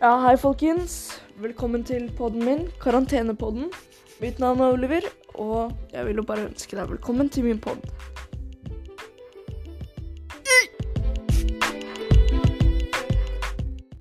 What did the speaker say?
Ja, hei folkens. Velkommen til podden min, Karantenepodden. Mitt navn er Oliver, og jeg vil jo bare ønske deg velkommen til min podd.